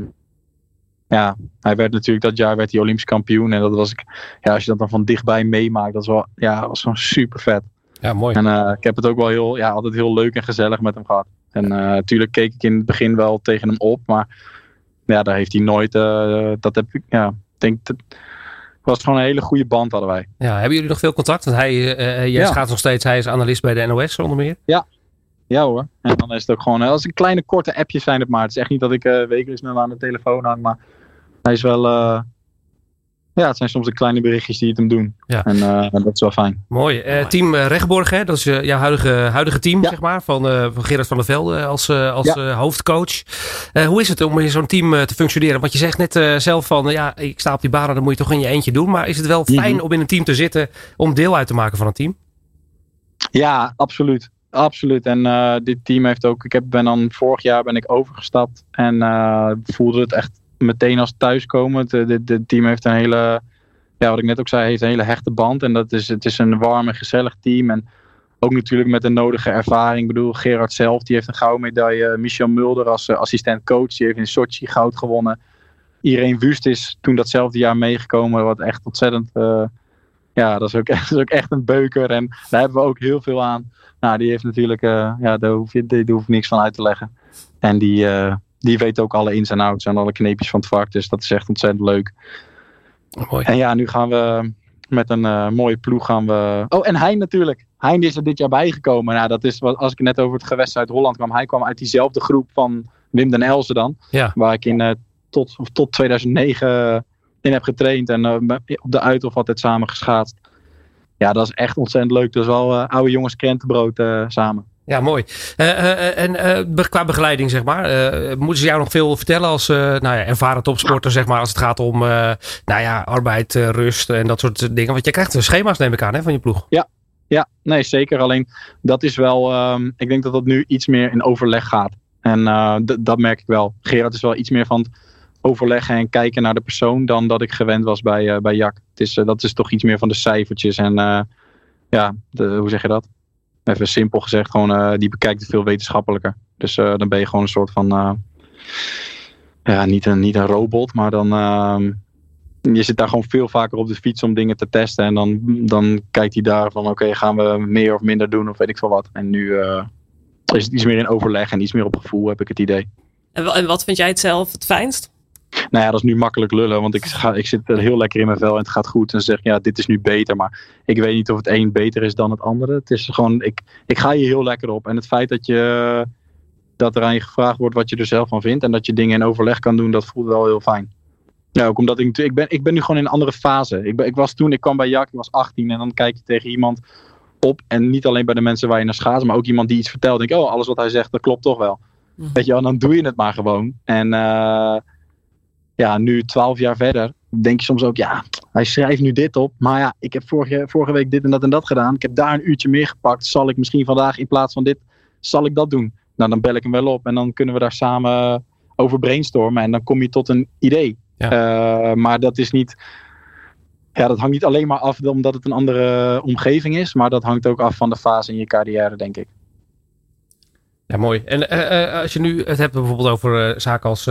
ja, hij werd natuurlijk dat jaar werd hij Olympisch kampioen. En dat was ik, ja, als je dat dan van dichtbij meemaakt, dat was wel, ja, was gewoon super vet. Ja, mooi. En uh, ik heb het ook wel heel, ja, altijd heel leuk en gezellig met hem gehad. En uh, natuurlijk keek ik in het begin wel tegen hem op, maar ja, daar heeft hij nooit, uh, dat heb ik, ja, denk dat, was gewoon een hele goede band hadden wij. Ja, hebben jullie nog veel contact? Want hij, uh, jij ja. gaat nog steeds, hij is analist bij de NOS onder meer. Ja, ja hoor. En dan is het ook gewoon, als een kleine korte appjes zijn het maar. Het is echt niet dat ik uh, wekelijks met hem aan de telefoon hang, maar hij is wel, uh, ja, het zijn soms de kleine berichtjes die het hem doen. Ja. En uh, dat is wel fijn. Mooi. Uh, team Rechtborg, hè? dat is uh, jouw huidige, huidige team, ja. zeg maar, van, van Gerard van der Velde als, als ja. hoofdcoach. hoe is het om in zo'n team te functioneren? Want je zegt net zelf van, ja, ik sta op die banen, dan moet je toch in je eentje doen. Maar is het wel fijn mm -hmm. om in een team te zitten, om deel uit te maken van een team? Ja, absoluut. Absoluut. En dit team heeft ook, ik heb, ben dan vorig jaar ben ik overgestapt en voelde het echt meteen als thuiskomen. Het team heeft een hele, ja, wat ik net ook zei, heeft een hele hechte band. En dat is, het is een warm en gezellig team. En ook natuurlijk met de nodige ervaring. Ik bedoel, Gerard zelf, die heeft een gouden medaille. Michel Mulder als uh, assistent coach, die heeft in Sochi goud gewonnen. Irene Wust is toen datzelfde jaar meegekomen, wat echt ontzettend... Uh, ja, dat is, ook, ook echt een beuker. En daar hebben we ook heel veel aan. Nou, die heeft natuurlijk, ja, daar hoef, je, daar hoef ik niks van uit te leggen. En die, die weet ook alle ins en outs en alle kneepjes van het vak. Dus dat is echt ontzettend leuk. Mooi. En ja, nu gaan we met een uh, mooie ploeg gaan we... Oh, en Hein natuurlijk. Hein is er dit jaar bijgekomen. Nou, dat is wat, als ik net over het gewest uit Holland kwam. Hij kwam uit diezelfde groep van Wim den Elzen dan. Ja. Waar ik in, uh, tot, tot 2009 in heb getraind. En uh, op de Uithof altijd samen geschaatst. Ja, dat is echt ontzettend leuk. Dat is wel oude jongens krentenbrood samen. Ja, mooi. Uh, en qua begeleiding, zeg maar, moeten ze jou nog veel vertellen als nou ja, ervaren topsporter, zeg maar, als het gaat om nou ja, arbeid, rust en dat soort dingen? Want je krijgt schema's, neem ik aan, hè, van je ploeg. Ja, ja, nee, zeker. Alleen dat is wel, um, ik denk dat dat nu iets meer in overleg gaat. En dat merk ik wel. Gerard is wel iets meer van overleggen en kijken naar de persoon dan dat ik gewend was bij, bij Jack. Het is, dat is toch iets meer van de cijfertjes en ja, hoe zeg je dat? Even simpel gezegd, gewoon, uh, die bekijkt het veel wetenschappelijker. Dus uh, dan ben je gewoon een soort van, uh, ja, niet een, niet een robot, maar dan, ehm, je zit daar gewoon veel vaker op de fiets om dingen te testen. En dan, dan kijkt hij daar van, oké, gaan we meer of minder doen of weet ik veel wat. En nu is het iets meer in overleg en iets meer op gevoel, heb ik het idee. En wat vind jij het zelf het fijnst? Nou ja, dat is nu makkelijk lullen, want ik, ga, ik zit heel lekker in mijn vel en het gaat goed. En ze zeggen, ja, dit is nu beter, maar ik weet niet of het een beter is dan het andere. Het is gewoon, ik, ik ga hier heel lekker op. En het feit dat, je, dat er aan je gevraagd wordt wat je er zelf van vindt en dat je dingen in overleg kan doen, dat voelt wel heel fijn. Ja, ook omdat ik, ik ben, ik ben nu gewoon in een andere fase. Ik, ben, ik was toen, ik kwam bij Jak, ik was 18 en dan kijk je tegen iemand op. En niet alleen bij de mensen waar je naar schaats, maar ook iemand die iets vertelt. Denk ik, oh, alles wat hij zegt, dat klopt toch wel. Mhm. Weet je wel, dan doe je het maar gewoon. En uh, ja, nu twaalf jaar verder, denk je soms ook, ja, hij schrijft nu dit op. Maar ja, ik heb vorige, vorige week dit en dat en dat gedaan. Ik heb daar een uurtje meer gepakt. Zal ik misschien vandaag in plaats van dit, zal ik dat doen? Nou, dan bel ik hem wel op en dan kunnen we daar samen over brainstormen. En dan kom je tot een idee. Ja. Uh, maar dat is niet, ja, dat hangt niet alleen maar af omdat het een andere omgeving is. Maar dat hangt ook af van de fase in je carrière, denk ik. Ja, mooi. En uh, als je nu het hebt bijvoorbeeld over uh, zaken als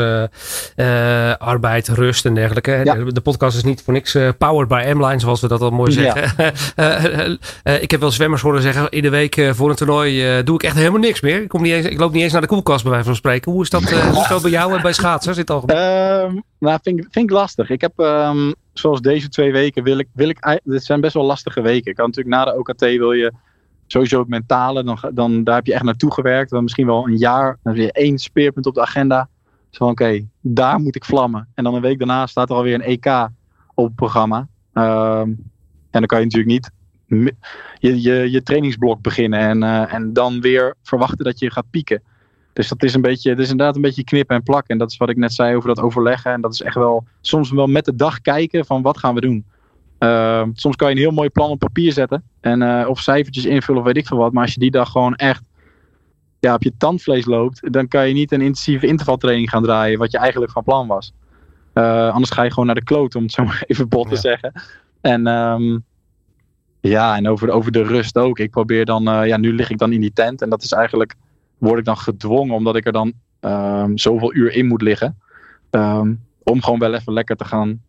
arbeid, rust en dergelijke. Ja. De, de, podcast is niet voor niks powered by M-Line, zoals we dat al mooi zeggen. Ja. ik heb wel zwemmers horen zeggen, in de week voor een toernooi doe ik echt helemaal niks meer. Ik, kom niet eens, ik loop niet eens naar de koelkast bij wijze van spreken. Hoe is dat, hoe is dat bij jou en bij schaatsen? Zit al... Um, nou, vind, vind ik lastig. Ik heb, um, zoals deze twee weken, wil ik, wil ik, dit zijn best wel lastige weken. Ik kan natuurlijk na de OKT wil je sowieso het mentale, dan, dan daar heb je echt naartoe gewerkt. Dan misschien wel een jaar, dan je één speerpunt op de agenda. Zo van oké, daar moet ik vlammen. En dan een week daarna staat er alweer een EK op het programma. Um, en dan kan je natuurlijk niet je, je, je trainingsblok beginnen en, uh, en dan weer verwachten dat je gaat pieken. Dus dat is een beetje, het is inderdaad een beetje knippen en plakken. En dat is wat ik net zei over dat overleggen. En dat is echt wel soms wel met de dag kijken van wat gaan we doen. Uh, soms kan je een heel mooi plan op papier zetten. En, uh, of cijfertjes invullen of weet ik veel wat. Maar als je die dag gewoon echt ja, op je tandvlees loopt. Dan kan je niet een intensieve intervaltraining gaan draaien. Wat je eigenlijk van plan was. Uh, anders ga je gewoon naar de kloot. Om het zo maar even bot te ja. zeggen. En um, ja, en over, over de rust ook. Ik probeer dan. Uh, ja, nu lig ik dan in die tent. En dat is eigenlijk. Word ik dan gedwongen. Omdat ik er dan um, zoveel uur in moet liggen. Um, om gewoon wel even lekker te gaan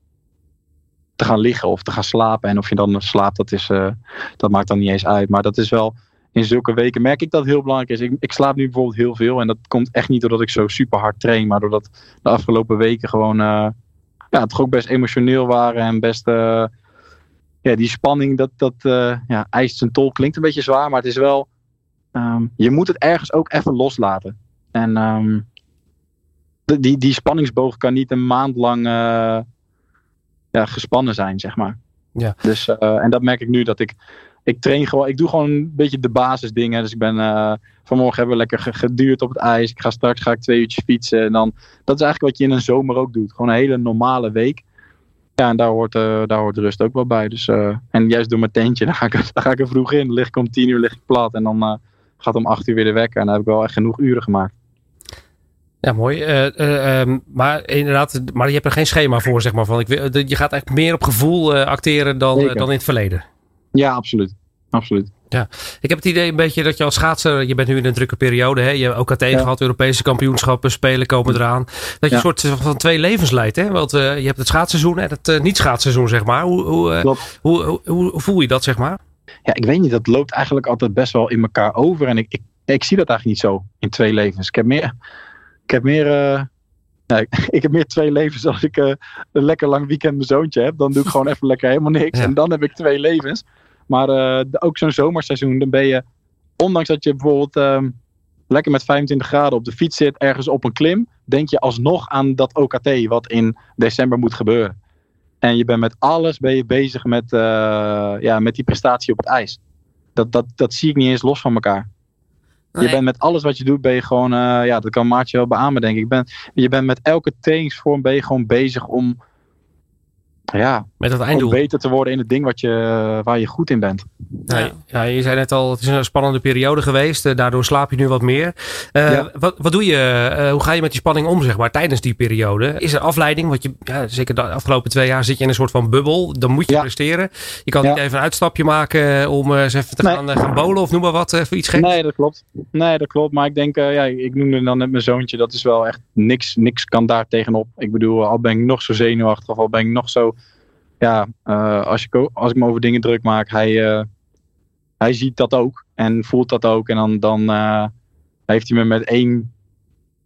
te gaan liggen of te gaan slapen. En of je dan slaapt, dat, is, uh, dat maakt dan niet eens uit. Maar dat is wel, in zulke weken merk ik dat het heel belangrijk is. Ik, ik slaap nu bijvoorbeeld heel veel. En dat komt echt niet doordat ik zo super hard train. Maar doordat de afgelopen weken gewoon, uh, ja, toch ook best emotioneel waren. En best, uh, ja, die spanning, dat, dat ja, eist zijn tol. Klinkt een beetje zwaar, maar het is wel. Ehm, je moet het ergens ook even loslaten. En um, die, die spanningsboog kan niet een maand lang ja, gespannen zijn, zeg maar. Ja. Dus, en dat merk ik nu dat ik ik train gewoon, ik doe gewoon een beetje de basisdingen. Dus ik ben uh, vanmorgen hebben we lekker geduurd op het ijs. Ik ga straks ga ik twee uurtjes fietsen. En dan, dat is eigenlijk wat je in een zomer ook doet. Gewoon een hele normale week. Ja, en daar hoort, uh, daar hoort rust ook wel bij. Dus, en juist door mijn tentje, daar ga ik, daar ga ik er vroeg in. Dan lig ik om tien uur lig ik plat. En dan gaat om acht uur weer de wekker. En dan heb ik wel echt genoeg uren gemaakt. Ja, mooi. Um, maar inderdaad, maar je hebt er geen schema voor, zeg maar. Van, ik, je gaat eigenlijk meer op gevoel acteren dan, dan in het verleden. Ja, absoluut. absoluut. Ja, ik heb het idee een beetje dat je als schaatser, je bent nu in een drukke periode, hè? je hebt OKT ja. gehad, Europese kampioenschappen, spelen komen eraan. Dat je een soort van twee levens leidt. Hè? Want je hebt het schaatsseizoen en het niet-schaatsseizoen, zeg maar. Hoe, hoe, hoe, hoe, hoe, voel je dat, zeg maar? Ja, ik weet niet. Dat loopt eigenlijk altijd best wel in elkaar over. En ik, ik, ik zie dat eigenlijk niet zo in twee levens. Ik heb meer, ik heb meer Nee, ik heb meer twee levens. Als ik uh, een lekker lang weekend mijn zoontje heb, dan doe ik gewoon even lekker helemaal niks. Ja. En dan heb ik twee levens. Maar uh, ook zo'n zomerseizoen, dan ben je, ondanks dat je bijvoorbeeld uh, lekker met 25 graden op de fiets zit, ergens op een klim, denk je alsnog aan dat OKT wat in december moet gebeuren. En je bent met alles ben je bezig met, uh, ja, met die prestatie op het ijs. Dat, dat, dat zie ik niet eens los van elkaar. Nee. Je bent met alles wat je doet, ben je gewoon, uh, ja, dat kan Maartje wel beamen, denk ik. Ben, je bent met elke trainingsvorm ben je gewoon bezig om ja, met het einddoel. Om beter te worden in het ding wat je, waar je goed in bent. Ja. ja, je zei net al, het is een spannende periode geweest. Uh, daardoor slaap je nu wat meer. Uh, ja. wat, wat doe je, uh, hoe ga je met die spanning om, zeg maar, tijdens die periode? Is er afleiding? Want je, ja, zeker de afgelopen twee jaar zit je in een soort van bubbel. Dan moet je presteren. Je kan niet even een uitstapje maken om eens even te nee. gaan, gaan bolen of noem maar wat, voor iets geks. Nee, dat klopt. Nee, dat klopt. Maar ik denk, ja, ik noemde dan net mijn zoontje. Dat is wel echt niks, niks kan daar tegenop. Ik bedoel, al ben ik nog zo zenuwachtig of al ben ik nog zo ja, uh, als, je, als ik me over dingen druk maak, hij, uh, hij ziet dat ook en voelt dat ook. En dan, dan uh, heeft hij me met één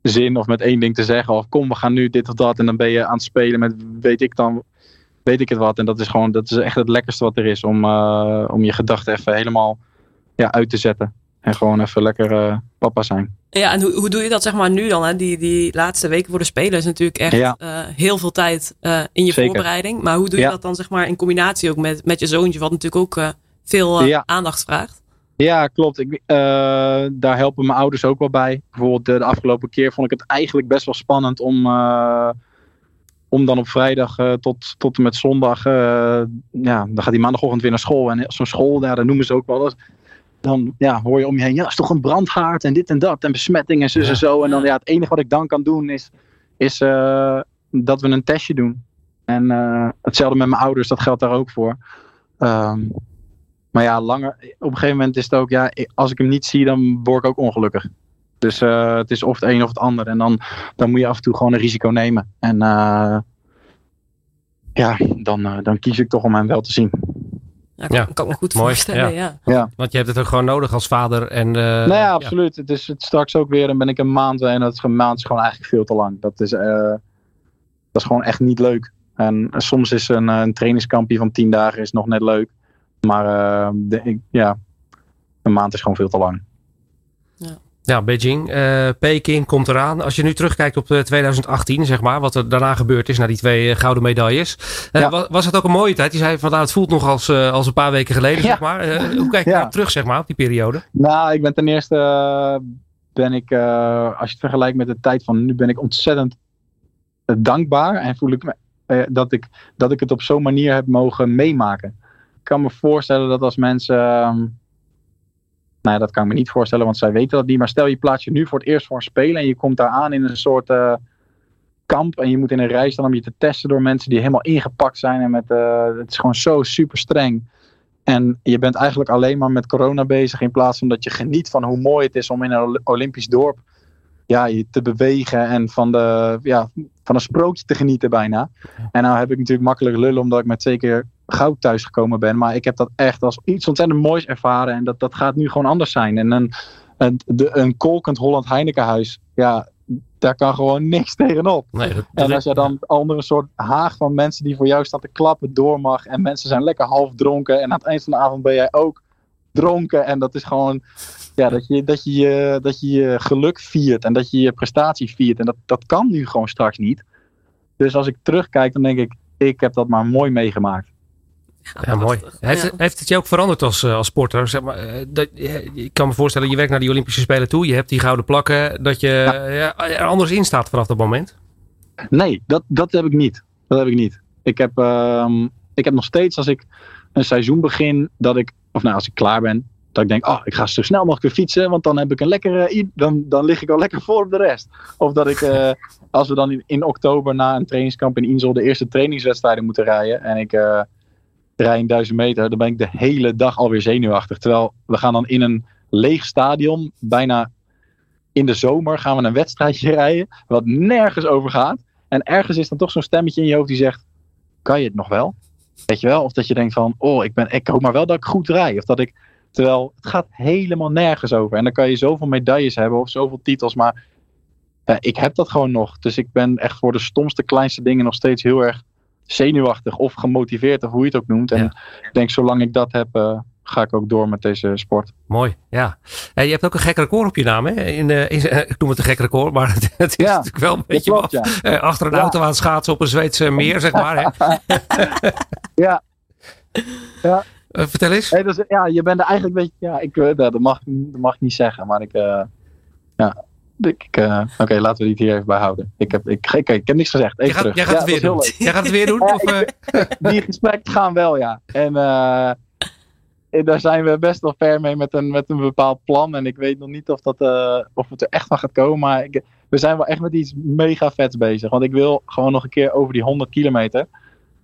zin of met één ding te zeggen. Of kom, we gaan nu dit of dat. En dan ben je aan het spelen met weet ik dan, weet ik het wat. En dat is gewoon, dat is echt het lekkerste wat er is. Om, om je gedachten even helemaal ja, uit te zetten. En gewoon even lekker papa zijn. Ja, en hoe, hoe doe je dat zeg maar nu dan? Hè? Die, die laatste weken voor de Spelen is natuurlijk echt ja. uh, heel veel tijd uh, in je Zeker. voorbereiding. Maar hoe doe je ja. dat dan zeg maar in combinatie ook met, met je zoontje, wat natuurlijk ook uh, veel ja. aandacht vraagt? Ja, klopt. Ik, daar helpen mijn ouders ook wel bij. Bijvoorbeeld de, de, afgelopen keer vond ik het eigenlijk best wel spannend om, om dan op vrijdag tot, tot en met zondag, ja, dan gaat die maandagochtend weer naar school. En zo'n school, dat noemen ze ook wel eens dan ja, hoor je om je heen, ja, is toch een brandhaard en dit en dat en besmetting en en zo. En dan ja, het enige wat ik dan kan doen is, is uh, dat we een testje doen. En uh, hetzelfde met mijn ouders, dat geldt daar ook voor. Um, maar ja, langer, op een gegeven moment is het ook, ja, als ik hem niet zie, dan word ik ook ongelukkig. Dus uh, het is of het een of het ander. En dan, dan moet je af en toe gewoon een risico nemen. En ja, dan, dan kies ik toch om hem wel te zien. Ja, kan, ja. kan ik me goed Mooi. voorstellen. Ja. Ja. Want je hebt het ook gewoon nodig als vader. En, uh, nou ja, absoluut. Het is het straks ook weer. Dan ben ik een maand en dat is, een maand is gewoon eigenlijk veel te lang. Dat is, uh, dat is gewoon echt niet leuk. En soms is een, een trainingskampje van tien dagen is nog net leuk. Maar uh, de, ik, ja, een maand is gewoon veel te lang. Ja. Ja, Beijing. Uh, Peking komt eraan. Als je nu terugkijkt op 2018, zeg maar, wat er daarna gebeurd is, na die twee uh, gouden medailles. Uh, ja. was, was, het ook een mooie tijd? Je zei van nou, het voelt nog als, als een paar weken geleden, ja. zeg maar. hoe kijk je ja. terug, zeg maar, op die periode? Nou, ik ben ten eerste, ben ik, als je het vergelijkt met de tijd van nu, ben ik ontzettend dankbaar. En voel ik me, dat, ik, dat ik het op zo'n manier heb mogen meemaken. Ik kan me voorstellen dat als mensen ehm, nou dat kan ik me niet voorstellen, want zij weten dat niet. Maar stel je plaats je nu voor het eerst voor een spelen en je komt daar aan in een soort uh, kamp. En je moet in een rij staan om je te testen door mensen die helemaal ingepakt zijn. En met, uh, het is gewoon zo super streng. En je bent eigenlijk alleen maar met corona bezig. In plaats van dat je geniet van hoe mooi het is om in een Olympisch dorp ja, je te bewegen. En van, de, ja, van een sprookje te genieten bijna. En nou heb ik natuurlijk makkelijk lullen omdat ik met twee keer goud thuisgekomen ben. Maar ik heb dat echt als iets ontzettend moois ervaren. En dat, dat gaat nu gewoon anders zijn. En een, een, de, een kolkend Holland Heinekenhuis. Ja, daar kan gewoon niks tegenop. Nee, dat, En als je dan onder een soort haag van mensen die voor jou staan te klappen door mag. En mensen zijn lekker half dronken. En aan het eind van de avond ben jij ook dronken. En dat is gewoon ja, dat, je, dat, je, dat je je geluk viert. En dat je je prestatie viert. En dat, dat kan nu gewoon straks niet. Dus als ik terugkijk, dan denk ik, ik heb dat maar mooi meegemaakt. Ja, mooi. Heeft, Ja. heeft het je ook veranderd als, eh, als sporter? Zeg maar, eh, dat, ik kan me voorstellen, je werkt naar die Olympische Spelen toe. Je hebt die gouden plakken. Dat je eh, ja, er anders in staat vanaf dat moment. Nee, dat, dat heb ik niet. Dat heb ik niet. Ik heb, ehm, ik heb nog steeds als ik een seizoen begin, dat ik, of nou als ik klaar ben, dat ik denk, oh, ik ga zo snel mogelijk weer fietsen, want dan heb ik een lekkere, dan, dan lig ik al lekker voor op de rest. Of dat ik, eh, als we dan in, in oktober na een trainingskamp in Insel de eerste trainingswedstrijden moeten rijden en ik eh rij een duizend meter, dan ben ik de hele dag alweer zenuwachtig. Terwijl we gaan dan in een leeg stadion, bijna in de zomer gaan we een wedstrijdje rijden, wat nergens over gaat. En ergens is dan toch zo'n stemmetje in je hoofd die zegt: Kan je het nog wel? Weet je wel? Of dat je denkt van: Oh, ik, ben, ik hoop maar wel dat ik goed rij. Of dat ik. Terwijl het gaat helemaal nergens over. En dan kan je zoveel medailles hebben of zoveel titels. Maar ja, ik heb dat gewoon nog. Dus ik ben echt voor de stomste, kleinste dingen nog steeds heel erg zenuwachtig of gemotiveerd, of hoe je het ook noemt. En Ja. ik denk, zolang ik dat heb, eh, ga ik ook door met deze sport. Mooi, ja. En je hebt ook een gek record op je naam, hè? In, eh, in, eh, ik noem het een gek record, maar het, het is Ja, natuurlijk wel een beetje klopt, ja. achter een auto aan het schaatsen op een Zweedse meer, zeg maar. Hè? Ja. Ja. Vertel eens. Nee, dus, ja, je bent er eigenlijk een beetje. Ja, ik, dat, mag, dat mag ik niet zeggen, maar ik. ja, ik, eh, Oké, laten we dit hier even bij houden. Ik heb, ik, ik, ik heb niks gezegd. Even Jij gaat, terug. jij gaat Ja, het weer doen. Jij gaat het weer doen? Of, eh. Die gesprekken gaan wel, ja. En eh, en daar zijn we best wel ver mee met een, met een bepaald plan. En ik weet nog niet of, dat, of het er echt van gaat komen. Maar ik, we zijn wel echt met iets mega vets bezig. Want ik wil gewoon nog een keer over die 100 kilometer.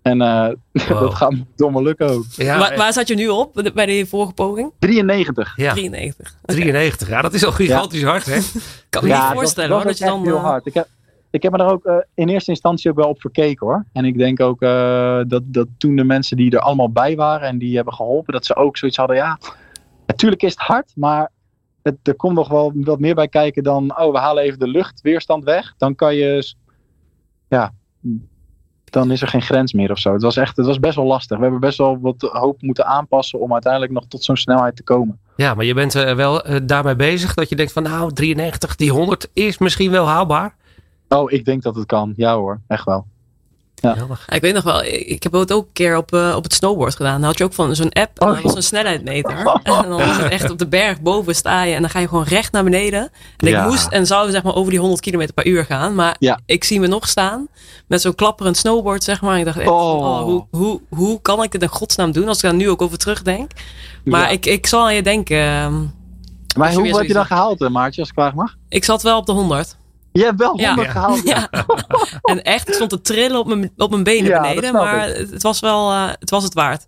En eh, Wow. dat gaat me domme lukken ook. ja, waar, eh, waar zat je nu op bij de vorige poging? 93. ja, 93. 93. Ja, dat is al gigantisch hard, hè? Kan me Ja, niet dat- voorstellen dat hoor. Dat je dan. heel eh, hard. Ik heb, ik heb me er ook eh, in eerste instantie ook wel op verkeken hoor. En ik denk ook eh, dat, dat toen de mensen die er allemaal bij waren en die hebben geholpen, dat ze ook zoiets hadden. Ja, natuurlijk is het hard, maar het, er komt nog wel wat meer bij kijken dan. Oh, we halen even de luchtweerstand weg. Dan kan je. Ja. Dan is er geen grens meer of zo. Het was echt, het was best wel lastig. We hebben best wel wat hoop moeten aanpassen om uiteindelijk nog tot zo'n snelheid te komen. Ja, maar je bent eh, wel eh, daarmee bezig dat je denkt van nou, 93, die 100 is misschien wel haalbaar. Oh, ik denk dat het kan. Ja hoor, echt wel. Ja. Ik weet nog wel, ik heb het ook een keer op, eh, op het snowboard gedaan. Dan had je ook van zo'n app en Oh, was een snelheidmeter. En dan was het echt op de berg boven sta je en dan ga je gewoon recht naar beneden. En ik Ja. moest en zou zeg maar over die 100 km per uur gaan. Maar Ja. ik zie me nog staan met zo'n klapperend snowboard zeg maar. Ik dacht echt, Oh. oh, hoe, hoe, hoe kan ik dit in godsnaam doen als ik daar nu ook over terugdenk. Maar Ja. ik, ik zal aan je denken. ehm, Maar hoeveel weer heb je dan gehaald, eh, Maartje, als ik vraag mag? Ik zat wel op de 100. Je hebt wel 100 Ja. gehaald. Ja. en echt, ik stond te trillen op mijn, op mijn benen Ja, beneden. Maar het het was wel eh, het, was het waard.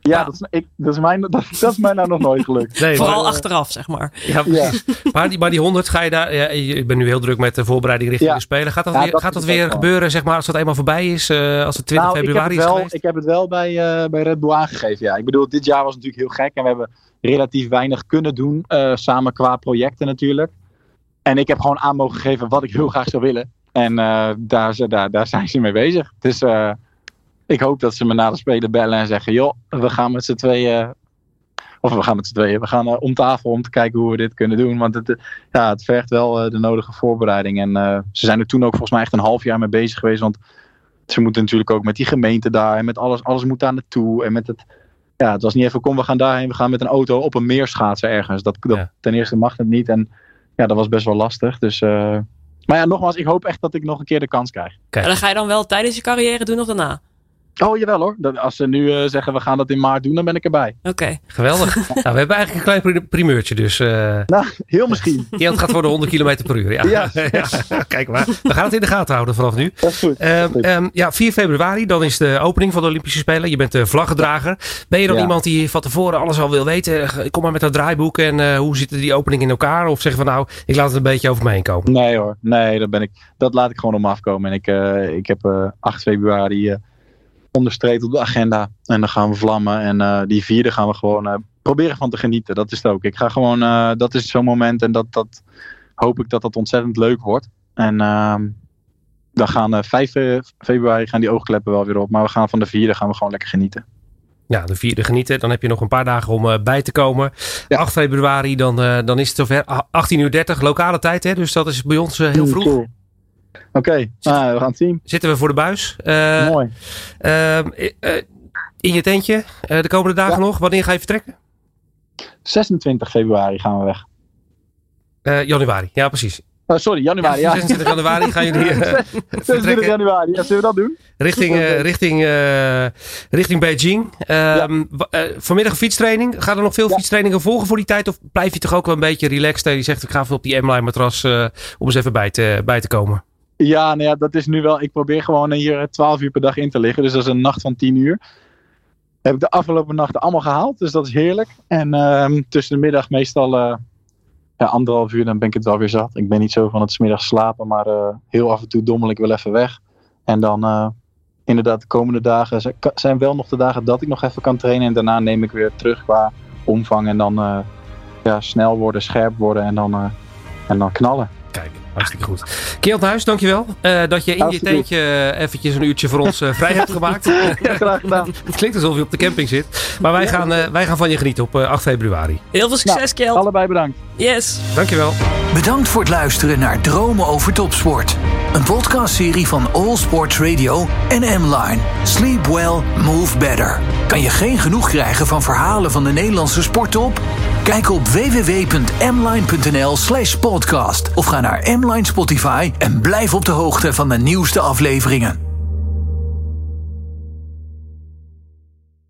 Ja. Dat, is, ik, dat, is mij, dat, dat is mij nou nog nooit gelukt. Nee, Vooral maar, achteraf, zeg maar. ja, Ja. maar, die, maar die 100 ga je daar. Ja, je bent nu heel druk met de voorbereiding richting Ja. de Spelen. Gaat dat Ja, weer, dat gaat is dat weer gebeuren, zeg maar, als dat eenmaal voorbij is? eh, als het 20 Nou, ik heb, februari het is wel, geweest? ik heb het wel bij, eh, bij Red Bull aangegeven. Ja. Ik bedoel, dit jaar was natuurlijk heel gek. En we hebben relatief weinig kunnen doen. eh, samen qua projecten natuurlijk. En ik heb gewoon aan mogen geven wat ik heel graag zou willen. En eh, daar, ze- daar, daar zijn ze mee bezig. Dus eh, ik hoop dat ze me na de Spelen bellen en zeggen... joh, we gaan met z'n tweeën... Of we gaan met z'n tweeën. We gaan eh, om tafel om te kijken hoe we dit kunnen doen. Want het, ja, het vergt wel de nodige voorbereiding. En ze zijn er toen ook volgens mij echt een half jaar mee bezig geweest. Want ze moeten natuurlijk ook met die gemeente daar. En met alles, alles moet daar naartoe. En met het... Ja, het was niet even, kom, we gaan daarheen. We gaan met een auto op een meer schaatsen ergens. Dat, dat, Ja. Ten eerste mag het niet. En ja, dat was best wel lastig. Dus... eh, maar ja, nogmaals, ik hoop echt dat ik nog een keer de kans krijg. En dan ga je dan wel tijdens je carrière doen of daarna? Oh, jawel hoor. Dat, als ze nu eh, zeggen we gaan dat in maart doen, dan ben ik erbij. Oké. Geweldig. nou, we hebben eigenlijk een klein pri- primeurtje. Dus eh Nou, heel misschien. Kjeld gaat voor de 100 km per uur. Ja. Ja. Ja, Kijk maar. We gaan het in de gaten houden vanaf nu. Dat is goed. Ehm, ehm, ja, 4 februari, dan is de opening van de Olympische Spelen. Je bent de vlaggedrager. Ben je dan Ja. iemand die van tevoren alles al wil weten? Eh, Kom maar met dat draaiboek en eh, hoe zitten die opening in elkaar? Of zeggen van nou, ik laat het een beetje over me heen komen. Nee hoor, nee, dat, ben ik, dat laat ik gewoon op me afkomen. En ik, eh, ik heb eh 8 februari onderstreept op de agenda. En dan gaan we vlammen. En eh, die vierde gaan we gewoon eh, proberen van te genieten. Dat is het ook. Ik ga gewoon, eh, dat is zo'n moment. En dat, dat hoop ik dat dat ontzettend leuk wordt. En ehm, dan gaan 5 februari gaan die oogkleppen wel weer op. Maar we gaan van de vierde gaan we gewoon lekker genieten. Ja, de vierde genieten. Dan heb je nog een paar dagen om bij te komen. 8 februari, dan, dan is het zover. 18.30 uur lokale tijd, hè? dus dat is bij ons heel vroeg. Oké, nou, we gaan het zien. Zitten we voor de buis. Mooi. Ehm, in je tentje de komende dagen nog. Wanneer ga je vertrekken? 26 februari gaan we weg. Uh, januari, ja precies. Oh, sorry, januari. Ja, 26 januari gaan jullie uh, 26 januari, ja, zullen we dat doen? Richting, uh, richting, richting Beijing. Ehm, vanmiddag fietstraining. Gaan er nog veel fietstrainingen volgen voor die tijd? Of blijf je toch ook wel een beetje relaxed? Je zegt, ik ga even op die M-line matras om eens even bij te, bij te komen. Ja, nou dat is nu wel. Ik probeer gewoon hier 12 uur per dag in te liggen. Dus dat is een nacht van 10 uur heb ik de afgelopen nachten allemaal gehaald. Dus dat is heerlijk. En uh, tussen de middag meestal uh, ja, anderhalf uur, dan ben ik het wel weer zat. Ik ben niet zo van het smiddags slapen, maar uh, heel af en toe dommel ik wel even weg. En dan uh, inderdaad de komende dagen zijn wel nog de dagen dat ik nog even kan trainen. En daarna neem ik weer terug qua omvang. En dan ja, snel worden, scherp worden en dan, en dan knallen. Hartstikke goed. Keelt Huis, dankjewel uh, dat je in je tentje uh, eventjes een uurtje voor ons uh, vrij hebt gemaakt. ja, graag gedaan. Het klinkt alsof je op de camping zit. Maar wij, gaan, wij gaan van je genieten op 8 februari. Heel veel succes, nou, Allebei bedankt. Yes. Dankjewel. Bedankt voor het luisteren naar Dromen over Topsport. Een podcastserie van All Sports Radio en M-Line. Sleep well, move better. Kan je geen genoeg krijgen van verhalen van de Nederlandse sporttop? Kijk op www.mline.nl slash podcast of ga naar M-Line Spotify en blijf op de hoogte van de nieuwste afleveringen.